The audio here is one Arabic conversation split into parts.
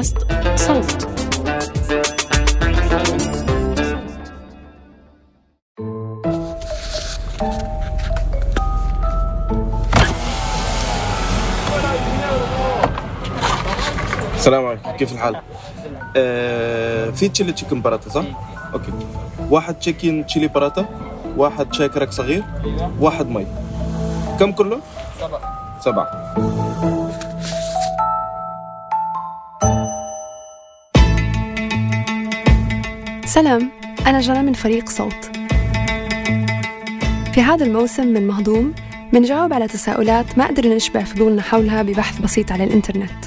بودكاست صوت السلام عليكم كيف الحال؟ آه في chili chicken paratha صح؟ okay واحد chicken chili paratha واحد شاي كرك صغير واحد مي كم كله؟ سبعة سبعة سلام أنا جنى من فريق صوت في هذا الموسم من مهضوم منجاوب على تساؤلات ما قدرنا نشبع فضولنا حولها ببحث بسيط على الإنترنت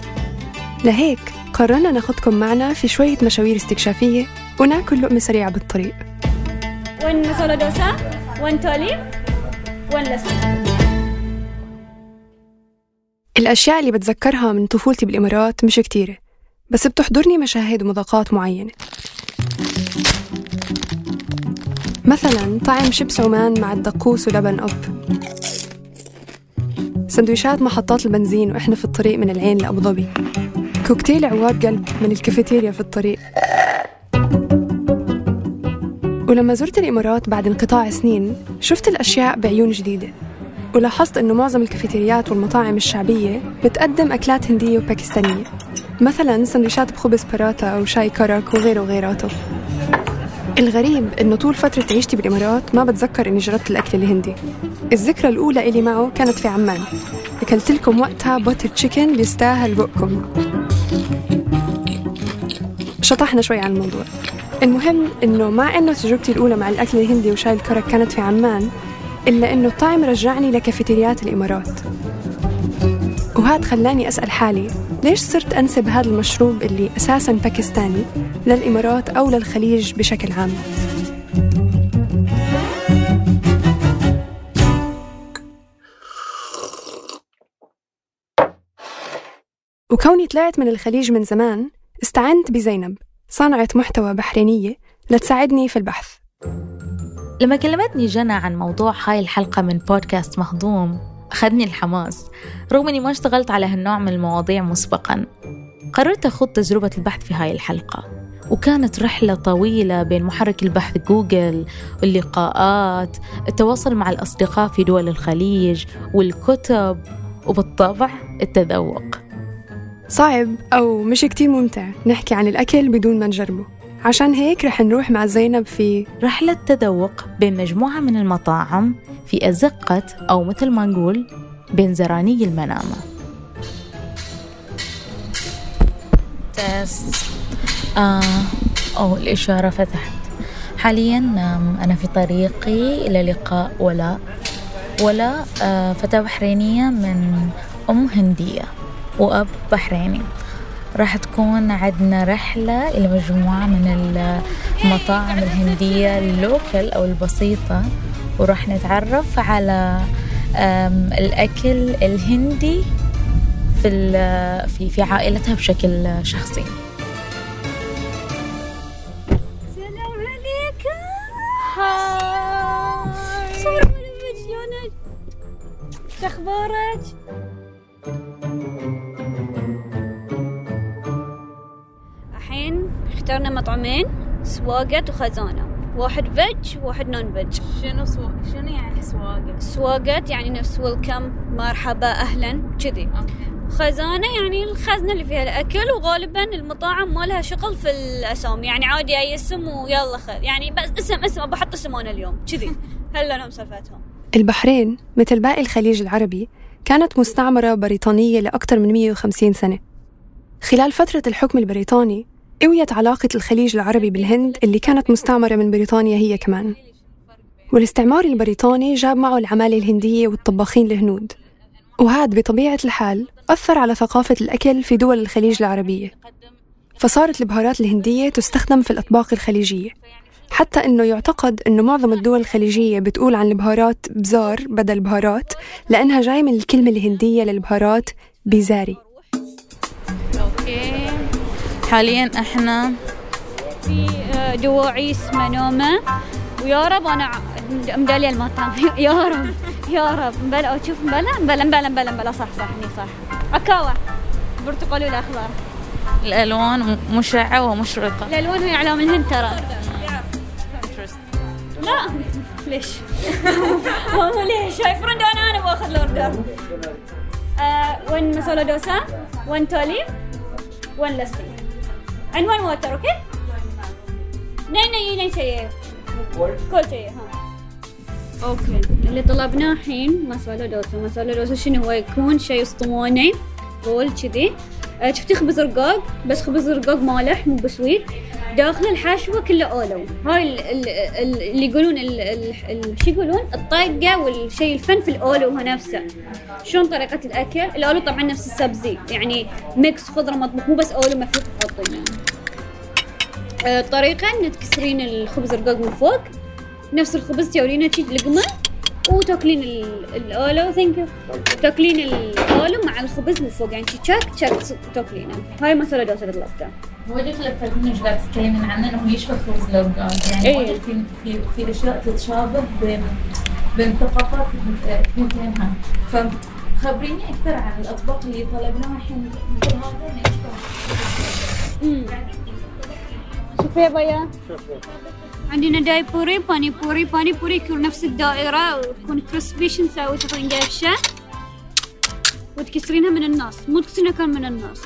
لهيك قررنا ناخدكم معنا في شوية مشاوير استكشافية وناكل لقمة سريعة بالطريق وين مسولة دوسة؟ وين تولي؟ وين لسه؟ الأشياء اللي بتذكرها من طفولتي بالإمارات مش كتيرة بس بتحضرني مشاهد ومذاقات معينة مثلا طعم شيبس عمان مع الدقوس ولبن أب سندويشات محطات البنزين وإحنا في الطريق من العين لأبو ظبي. كوكتيل عواد قلب من الكافيتيريا في الطريق. ولما زرت الإمارات بعد انقطاع سنين شفت الأشياء بعيون جديدة. ولاحظت أنه معظم الكافيتريات والمطاعم الشعبية بتقدم أكلات هندية وباكستانية. مثلا سندويشات بخبز باراتا أو شاي كرك وغيره وغيراته. الغريب إنه طول فترة عيشتي بالإمارات ما بتذكر إني جربت الأكل الهندي. الذكرى الأولى إلي معه كانت في عمان. أكلت لكم وقتها باتر تشيكن بيستاهل بقكم شطحنا شوي عن الموضوع. المهم إنه مع إنه تجربتي الأولى مع الأكل الهندي وشاي الكرك كانت في عمان إلا إنه الطعم رجعني لكافيتريات الإمارات. وهذا خلاني أسأل حالي ليش صرت أنسب هذا المشروب اللي أساساً باكستاني للإمارات أو للخليج بشكل عام؟ وكوني طلعت من الخليج من زمان استعنت بزينب صانعة محتوى بحرينية لتساعدني في البحث. لما كلمتني جنى عن موضوع هاي الحلقة من بودكاست مهضوم أخذني الحماس. رغم أني ما اشتغلت على هالنوع من المواضيع مسبقا قررت أخوض تجربة البحث في هاي الحلقة. وكانت رحلة طويلة بين محرك البحث جوجل واللقاءات التواصل مع الأصدقاء في دول الخليج والكتب وبالطبع التذوق. صعب أو مش كتير ممتع نحكي عن الأكل بدون ما نجربه. عشان هيك رح نروح مع زينب في رحلة تذوق بين مجموعة من المطاعم في أزقة أو مثل ما نقول بين زراني المنامة تست. آه أو الإشارة فتحت. حاليا أنا في طريقي إلى لقاء ولاء ولاء آه فتاة بحرينية من أم هندية وأب بحريني. راح تكون عندنا رحلة إلى مجموعة من المطاعم الهندية اللوكل أو البسيطة وراح نتعرف على الأكل الهندي في في في عائلتها بشكل شخصي. اخترنا مطعمين سواقت وخزانة. واحد veg وواحد non-veg شنو سو... شنو يعني سواقت؟ سواقت يعني نفس welcome مرحبا أهلا كذي. خزانة يعني الخزنة اللي فيها الأكل وغالبا المطاعم ما لها شغل في الأسامي يعني عادي أي اسم ويلا خذ يعني بس اسم اسم أبى أحط اسم أنا اليوم. كذي. هلا أنا مسلفتهم البحرين مثل باقي الخليج العربي كانت مستعمرة بريطانية لأكثر من 150 سنة. خلال فترة الحكم البريطاني قويت علاقة الخليج العربي بالهند اللي كانت مستعمرة من بريطانيا هي كمان. والاستعمار البريطاني جاب معه العمالة الهندية والطباخين الهنود وهذا بطبيعة الحال أثر على ثقافة الأكل في دول الخليج العربية. فصارت البهارات الهندية تستخدم في الأطباق الخليجية. حتى أنه يعتقد أنه معظم الدول الخليجية بتقول عن البهارات بزار بدل بهارات لأنها جاي من الكلمة الهندية للبهارات بيزاري. حاليا إحنا في آه، دواعيس منومة ويا رب أنا مدالية المطعم يا رب يا رب. مبلا شوف مبلا مبلا مبلا مبلا مبلا. صح صح هني صح. عكاوة برتقالي والأخضر الألوان مشعة ومشرقة. الألوان هي اعلام الهند ترى. لا. ليش؟ مو ليش؟ هاي فرند أنا أنا باخذ الاوردر آه وين مسولة دوسا وين تولي؟ وين عنوان ووتر أوكي نين نين نين شيء كل شيء ها. أوكي اللي طلبناه الحين مسوله دوسا مسوله دوسا شنو هو؟ يكون شيء اسطواني رول كذي. آه، شفتي خبز رقاق بس خبز رقاق مالح مو بسويت داخل الحشوه كله أولو. هاي ال- ال- ال- اللي يقولون شو يقولون؟ الطاقه والشيء الفن في الأولو هو نفسه. شلون طريقة الأكل؟ الأولو طبعا نفس السبزي. يعني mix خضرة مطبوخ مو بس أولو مفروض تحطينه آه، الطريقة ان تكسرين الخبز الرقاق من فوق. نفس الخبز تورينه شي لقمة. وتاكلين ال- الأولو thank you تاكلين الأولو مع الخبز من فوق يعني تشك تشك تاكلينه هاي مسالا دوسا اللي طلبتها واجد لفتني إيش قاعد تتكلمين عنه انه يشبه خبز رقاق يعني. واجد في في في أشياء تتشابه بين بين ثقافات اثنينها فخبريني أكثر عن الأطباق اللي طلبناها الحين. مثل هذا شوفي يا بيا. عندنا داي بوري باني بوري باني بوري يكون نفس الدائرة وتكون crispy شو نسوي تاخذين قفشة وتكسرينها من النص. مو تكسرينها كان من النص.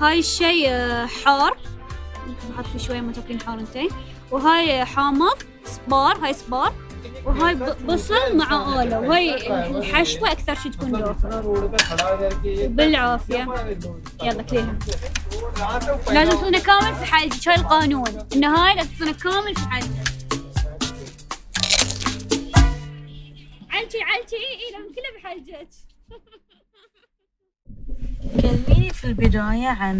هاي الشيء آه، حار. بحط فيه شوية ما تاكلين حار انتي وهاي حامض سبار. هاي سبار. وهاي بصل مع آلة. وهاي الحشوة أكثر شي تكون داخل بالعافية. يلا كليها. لازم تكون كامل في حلجك هاي القانون. النهاية لازم تكون كامل في حلجك علتي علتي. إي إي لازم كله بحلجك كلميني في البداية عن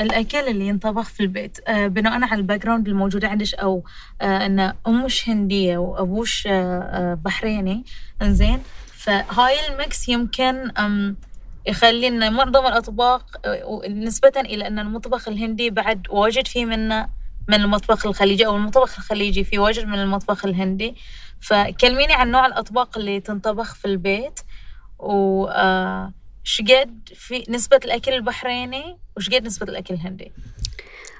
ال- الأكل اللي ينطبخ في البيت. آه، بناء على ال background الموجودة عندك أو آه، إن أمش هندية وأبوش آه، بحريني إنزين. فهاي ال mix يمكن يخلي إن معظم الأطباق نسبة إلى إن المطبخ الهندي بعد واجد فيه منه من المطبخ الخليجي أو المطبخ الخليجي في واجد من المطبخ الهندي. فكلميني عن نوع الأطباق اللي تنطبخ في البيت و شقد في نسبة الأكل البحريني وشقد نسبة الأكل الهندي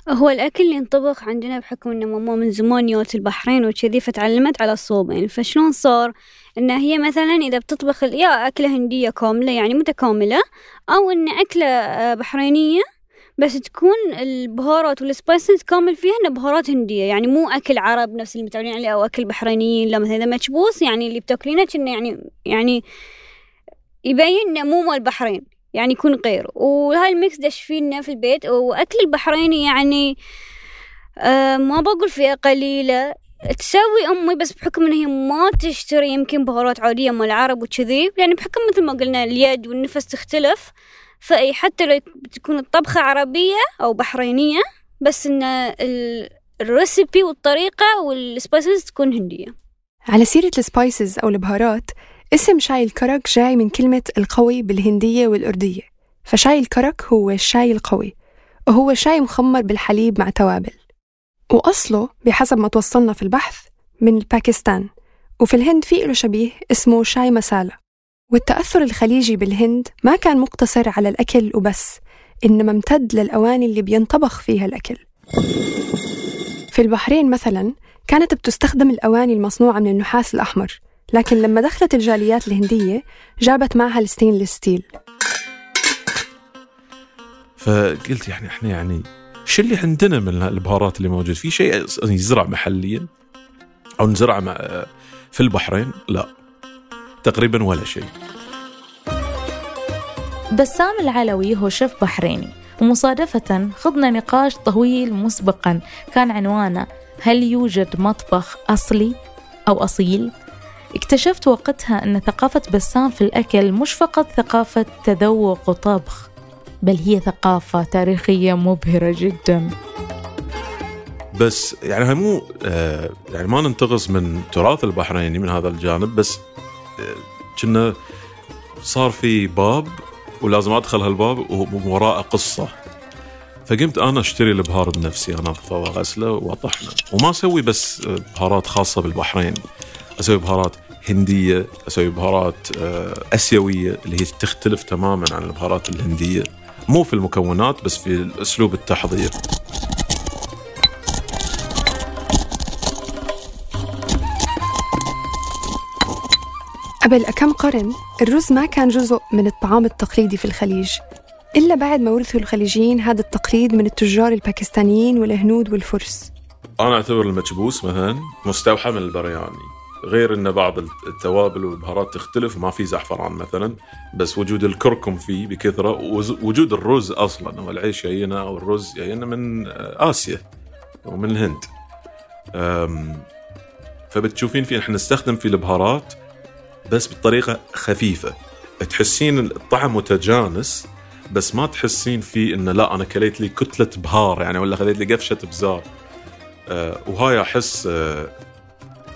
هو الأكل اللي ينطبخ عندنا بحكم إن ماما من زمان يوت البحرين وكذي فتعلمت على الصوبين. فشلون صار؟ إن هي مثلا إذا بتطبخ يا أكلة هندية كاملة يعني متكاملة أو إن أكلة آه، بحرينية بس تكون البهارات وال spices كامل فيها إنه بهارات هندية. يعني مو أكل عرب نفس اللي متعودين عليه أو أكل بحرينيين لا مثلا إذا مكبوس يعني اللي بتاكلينه كأنه يعني يعني يبين إنه مو مال البحرين يعني يكون غير. وهاي ال mix دش فينا في البيت؟ وأكل البحريني يعني آه ما بقول فئة قليلة. تسوي أمي بس بحكم إن هي ما تشتري يمكن بهارات عادية مال العرب وكذي يعني بحكم مثل ما قلنا اليد والنفس تختلف. فأي حتى لو تكون الطبخة عربية أو بحرينية بس إن ال- ال recipe والطريقة وال spices تكون هندية. على سيرة ال spices أو البهارات اسم شاي الكرك جاي من كلمة القوي بالهندية والأردية. فشاي الكرك هو الشاي القوي وهو شاي مخمر بالحليب مع توابل. وأصله بحسب ما توصلنا في البحث من باكستان وفي الهند في له شبيه اسمه شاي مسالة والتأثر الخليجي بالهند ما كان مقتصر على الأكل وبس إنما امتد للأواني اللي بينطبخ فيها الأكل. في البحرين مثلا كانت بتستخدم الأواني المصنوعة من النحاس الأحمر لكن لما دخلت الجاليات الهندية جابت معها ال stainless steel. فقلت يعني إحنا يعني شو اللي عندنا من البهارات اللي موجود؟ في شيء يزرع محليا أو نزرع في البحرين؟ لا تقريبا ولا شيء. بسام العلوي هو شيف بحريني. ومصادفة خضنا نقاش طويل مسبقا. كان عنوانه هل يوجد مطبخ أصلي أو أصيل؟ اكتشفت وقتها أن ثقافة بسام في الأكل مش فقط ثقافة تذوق وطبخ بل هي ثقافة تاريخية مبهرة جدا. بس يعني مو آه يعني ما ننتقص من تراث البحريني من هذا الجانب بس آه، كنا صار في باب ولازم أدخل هالباب ووراءه قصة. فقمت أنا أشتري البهار بنفسي انظفه واغسله وأطحنه. وما أسوي بس آه، بهارات خاصة بالبحرين. أسوي بهارات هندية أسوي بهارات آه، آسيوية اللي هي تختلف تماما عن البهارات الهندية. مو في المكونات بس في أسلوب التحضير. قبل كم قرن الرز ما كان جزء من الطعام التقليدي في الخليج إلا بعد ما ورثوا الخليجيين هذا التقليد من التجار الباكستانيين والهنود والفرس. أنا أعتبر المكبوس مثلا مستوحى من البرياني. غير إن بعض التوابل والبهارات تختلف وما في زعفران مثلا بس وجود الكركم فيه بكثرة ووجود الرز أصلا هو العيش جاينا أو الرز جاينا من آسيا ومن الهند. فبتشوفين في إحنا نستخدم في البهارات بس بطريقة خفيفة. تحسين الطعم متجانس بس ما تحسين فيه إنه لا أنا كليت لي كتلة بهار يعني ولا خليت لي قفشة بزار. آه، وهاي أحس آه،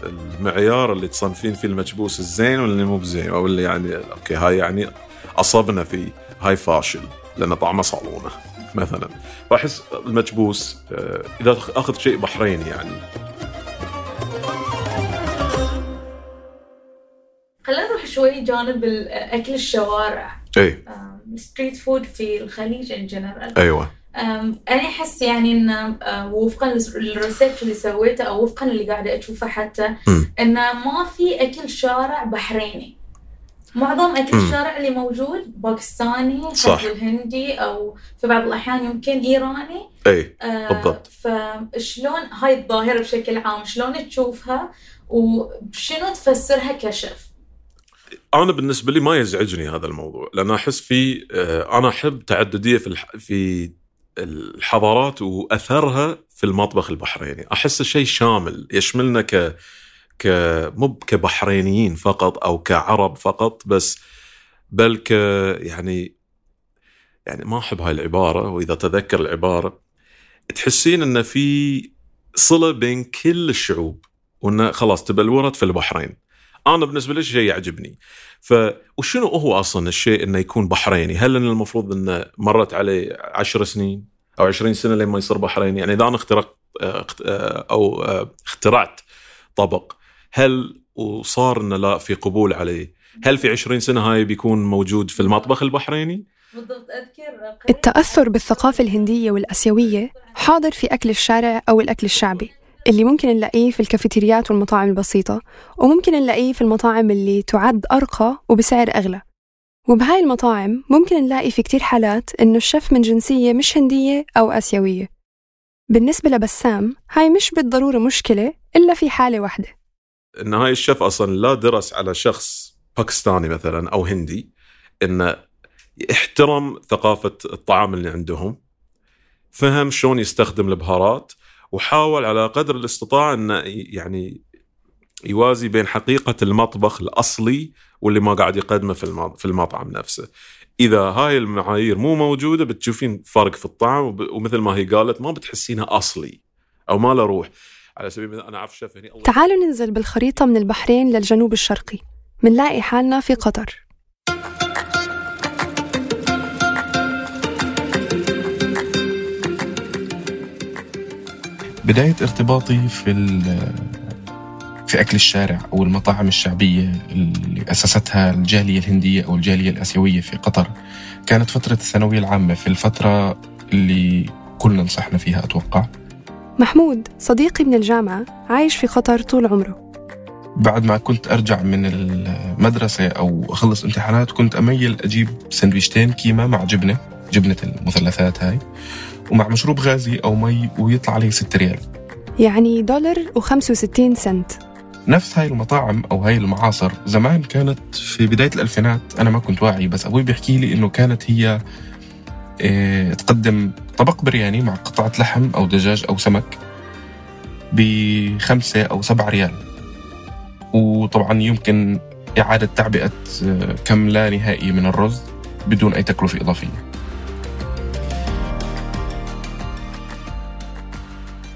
المعيار اللي تصنفين فيه المكبوس الزين واللي مو بزين أو اللي يعني okay هاي يعني أصبنا فيه هاي فاشل لأن طعمه صالونة مثلا. فاحس المكبوس آه، إذا أخذ شيء بحريني يعني. خلينا نروح شوي جانب اكل الشوارع. اي street food في الخليج in general أيوه. أنا أحس يعني إن آه، وفقا لل research اللي سويته أو وفقا اللي قاعدة أشوفه حتى. إن ما في أكل شارع بحريني معظم أكل. الشارع اللي موجود باكستاني صح. الهندي أو في بعض الأحيان يمكن إيراني إي آه، بالضبط. فشلون هاي الظاهرة بشكل عام شلون تشوفها وشنو تفسرها كشف أنا بالنسبة لي ما يزعجني هذا الموضوع لأن أحس في آه، أنا أحب تعددية في. في الحضارات وأثرها في المطبخ البحريني. أحس شيء شامل يشملنا ك ك مو كبحرينيين فقط أو كعرب فقط بس بل ك يعني يعني ما أحب هاي العبارة وإذا تذكر العبارة تحسين إن في صلة بين كل الشعوب وانه خلاص تبلورت في البحرين. أنا بالنسبة لي شيء يعجبني. ف وشنو هو أصلا الشيء إنه يكون بحريني؟ هل إن المفروض إنه مرت عليه عشر سنين؟ أو 20 سنة لين ما يصير بحريني؟ يعني إذا أنا اخترقت آه، أو آه، اخترعت طبق هل وصار إنه لا في قبول عليه؟ هل في 20 سنة هاي بيكون موجود في المطبخ البحريني؟ التأثر بالثقافة الهندية والآسيوية حاضر في أكل الشارع أو الأكل الشعبي اللي ممكن نلاقيه في الكافيتريات والمطاعم البسيطة وممكن نلاقيه في المطاعم اللي تعد أرقى وبسعر أغلى وبهاي المطاعم ممكن نلاقي في كتير حالات إنه الشيف من جنسية مش هندية أو آسيوية. بالنسبة لبسام هاي مش بالضرورة مشكلة إلا في حالة واحدة. إن هاي الشيف أصلا لا درس على شخص باكستاني مثلا أو هندي انه احترم ثقافة الطعام اللي عندهم فهم شلون يستخدم البهارات وحاول على قدر الاستطاع إنه ي- يعني يوازي بين حقيقة المطبخ الأصلي واللي ما قاعد يقدمه في في المطعم نفسه. إذا هاي المعايير مو موجودة بتشوفين فرق في الطعم ومثل ما هي قالت ما بتحسينها أصلي أو ما له روح. على سبيل المثال أنا أعرف شيف هني الله تعالوا ننزل بالخريطة من البحرين للجنوب الشرقي منلاقي حالنا في قطر بداية ارتباطي في ال- في أكل الشارع أو المطاعم الشعبية اللي أسستها الجالية الهندية أو الجالية الآسيوية في قطر. كانت فترة الثانوية العامة في الفترة اللي كلنا نصحنا فيها أتوقع. محمود صديقي من الجامعة عايش في قطر طول عمره. بعد ما كنت أرجع من المدرسة أو أخلص امتحانات كنت أميل أجيب سندويشتين كيمة مع جبنة جبنة المثلثات هاي ومع مشروب غازي أو مي ويطلع عليه 6 ريال. يعني دولار و65 سنت. نفس هاي المطاعم أو هاي المعاصر زمان كانت في بداية الألفينات أنا ما كنت واعي بس أبوي بيحكي لي إنه كانت هي إيه تقدم طبق برياني مع قطعة لحم أو دجاج أو سمك بخمسة أو سبعة ريال. وطبعا يمكن إعادة تعبئة آه، كم لا نهائي من الرز بدون أي تكلفة إضافية.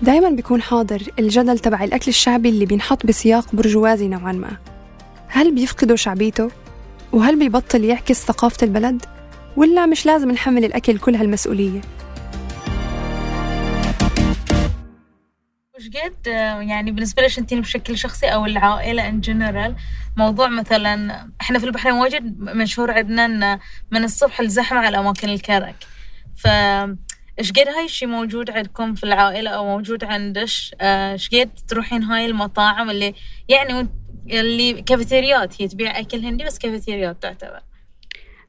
دايما بيكون حاضر الجدل تبع الأكل الشعبي اللي بينحط بسياق برجوازي نوعا ما هل بيفقدوا شعبيته؟ وهل بيبطل يعكس ثقافة البلد؟ ولا مش لازم نحمل الأكل كل هالمسؤولية؟ وش قد يعني بالنسبة لك انتين بشكل شخصي أو العائلة ان جنرال موضوع مثلا إحنا في البحرين واجد مشهور عندنا من الصبح الزحمة على أماكن الكرك ف إيش قد هاي الشيء موجود عندكم في العائلة أو موجود عندش؟ إيش قد تروحين هاي المطاعم اللي يعني اللي كافيتريات هي تبيع أكل هندي بس كافيتريات تعتبر.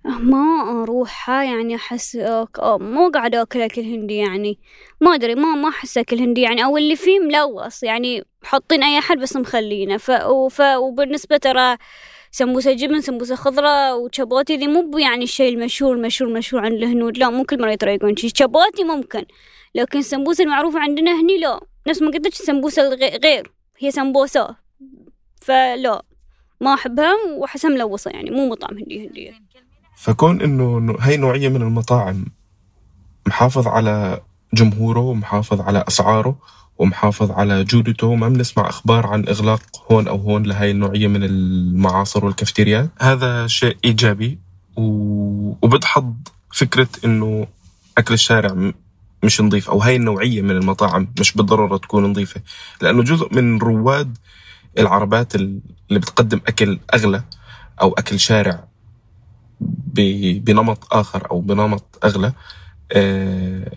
ما أروحها يعني أحس مو قاعدة أكل أكل هندي يعني. ما أدري ما ما أحس أكل هندي يعني. أو اللي فيه ملوص يعني حاطين أي أحد بس مخلينه. ف... وف... وبالنسبة ترى سمبوسة جبن سمبوسة خضراء وشابوتي ذي مو يعني الشيء المشهور المشهور مشهور عند الهنود. لا مو كل مرة يطريقون شي. شابوتي ممكن لكن السمبوسة المعروفة عندنا هني لا. نفس ما قلت السمبوسة غير هي سمبوسة. فلا ما أحبها وأحسها ملوصة يعني مو مطعم هندي هندية فكون إنه هاي نوعية من المطاعم محافظ على جمهوره ومحافظ على أسعاره ومحافظ على جودته. ما بنسمع أخبار عن إغلاق هون أو هون لهي النوعية من المعاصر والكافتيريات هذا شيء إيجابي وبدحض فكرة إنه أكل الشارع مش نظيف أو هاي النوعية من المطاعم مش بالضرورة تكون نظيفة لأنه جزء من رواد العربات اللي بتقدم أكل أغلى أو أكل شارع بنمط آخر أو بنمط أغلى آه،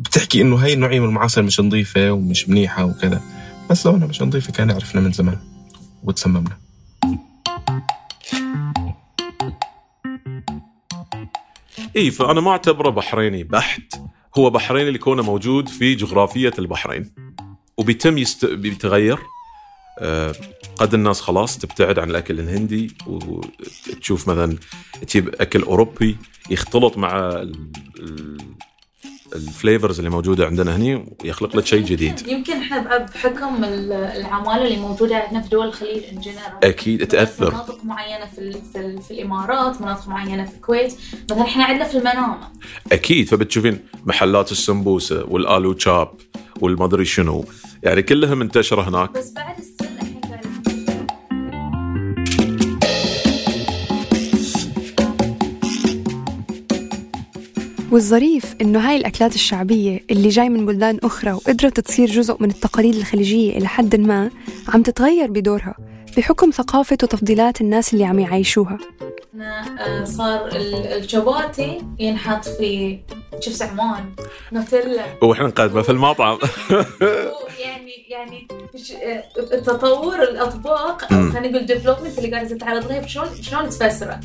بتحكي إنه هاي النوعيه من المعاصر مش نظيفة ومش منيحة وكذا. بس لو إنها مش نظيفة كان عرفنا من زمان وتسممنا. اي فأنا ما أعتبره بحريني بحت هو بحريني لكونه موجود في جغرافية البحرين. وبيتم يست... بيتغير. آه، قد الناس خلاص تبتعد عن الأكل الهندي وتشوف مثلا تجيب أكل أوروبي يختلط مع الفليفرز اللي موجودة عندنا هني ويخلق لك شيء جديد. يمكن إحنا بحكم العمالة اللي موجودة عندنا في دول الخليج ان أكيد تاثر مناطق معينة في في, في الإمارات مناطق معينة في الكويت. مثلا إحنا عندنا في المنامة. أكيد فبتشوفين محلات السمبوسة والآلو تشاب والمدري شنو. يعني كلها منتشرة هناك. بس بعد السن والظريف إنه هاي الأكلات الشعبية اللي جاي من بلدان أخرى وقدرت تصير جزء من التقاليد الخليجية إلى حد ما عم تتغير بدورها. بحكم ثقافة وتفضيلات الناس اللي عم يعيشوها. آه، صار الشباتي ينحط في شيبس عمان نوتيلا. وإحنا نقدمه في المطعم. يعني يعني تطور الأطباق أو خلينا نقول development اللي قاعد تتعرض لها شلون شلون تفسره؟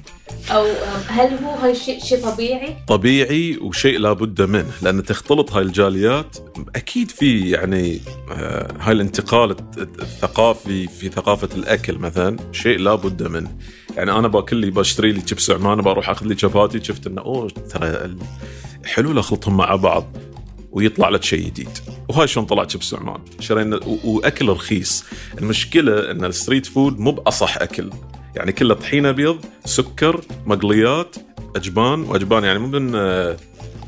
أو هل هو هاي شيء شيء طبيعي؟ طبيعي وشيء لابد منه لأن تختلط هاي الجاليات أكيد في يعني آه، هاي الانتقال الثقافي في ثقافة الأكل مثلا شيء لابد منه. يعني أنا باكل لي بشتري لي شيبس عمان بروح أخذ لي شباتي شفت إنه أوه ترى حلو لخلطهم مع بعض ويطلع لك شيء جديد. وهاي شلون طلع شيبس عمان شرينا وأكل رخيص. المشكلة إن ال street food مو بأصح أكل. يعني كله طحينه بيض سكر مقليات أجبان وأجبان يعني مو من آه،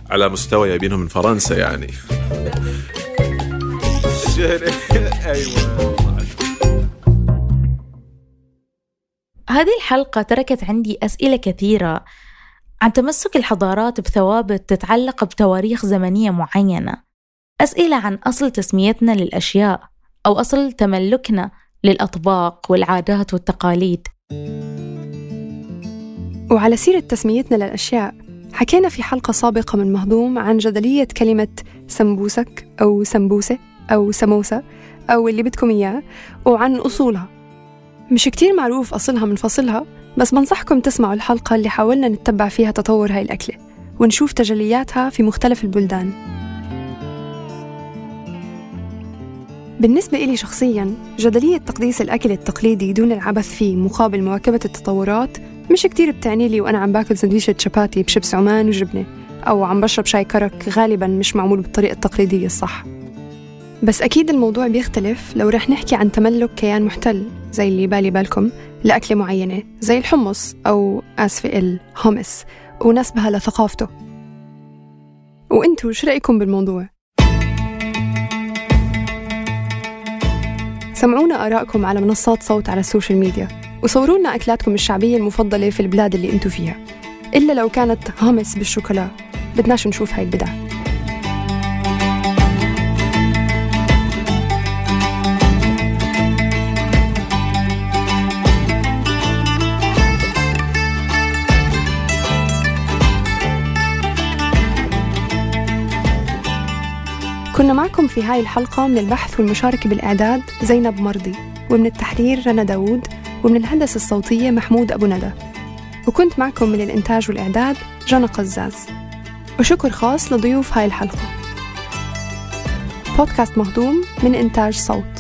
على مستوى جايبينهم من فرنسا يعني. أيوه. هذه الحلقة تركت عندي أسئلة كثيرة عن تمسك الحضارات بثوابت تتعلق بتواريخ زمنية معينة. أسئلة عن أصل تسميتنا للأشياء أو أصل تملكنا للأطباق والعادات والتقاليد. وعلى سيرة تسميتنا للأشياء حكينا في حلقة سابقة من مهضوم عن جدلية كلمة سمبوسك أو سمبوسة أو سموسة أو اللي بدكم إياه وعن أصولها. مش كتير معروف أصلها من فصلها بس بنصحكم تسمعوا الحلقة اللي حاولنا نتبع فيها تطور هاي الأكلة ونشوف تجلياتها في مختلف البلدان. بالنسبة إلي شخصياً جدلية تقديس الأكل التقليدي دون العبث فيه مقابل مواكبة التطورات مش كتير بتعني لي وأنا عم باكل سندويشة شباتي بشبس عمان وجبنة أو عم بشرب شاي كرك غالباً مش معمول بالطريقة التقليدية الصح. بس أكيد الموضوع بيختلف لو رح نحكي عن تملك كيان محتل زي اللي بالي بالكم لأكلة معينة زي الحمص أو آسفة الهومس ونسبها لثقافته. وإنتو شو رأيكم بالموضوع؟ سمعونا آرائكم على منصات صوت على ال social media وصوروا لنا أكلاتكم الشعبية المفضلة في البلاد اللي انتو فيها. إلا لو كانت حمص بالشوكولا بدناش نشوف هاي البدع. معكم في هاي الحلقة من البحث والمشاركة بالإعداد زينب مرضي ومن التحرير رنا داوود ومن الهندسة الصوتية محمود أبو ندى. وكنت معكم من الإنتاج والإعداد جنى قزاز. وشكر خاص لضيوف هاي الحلقة. بودكاست مهضوم من إنتاج صوت.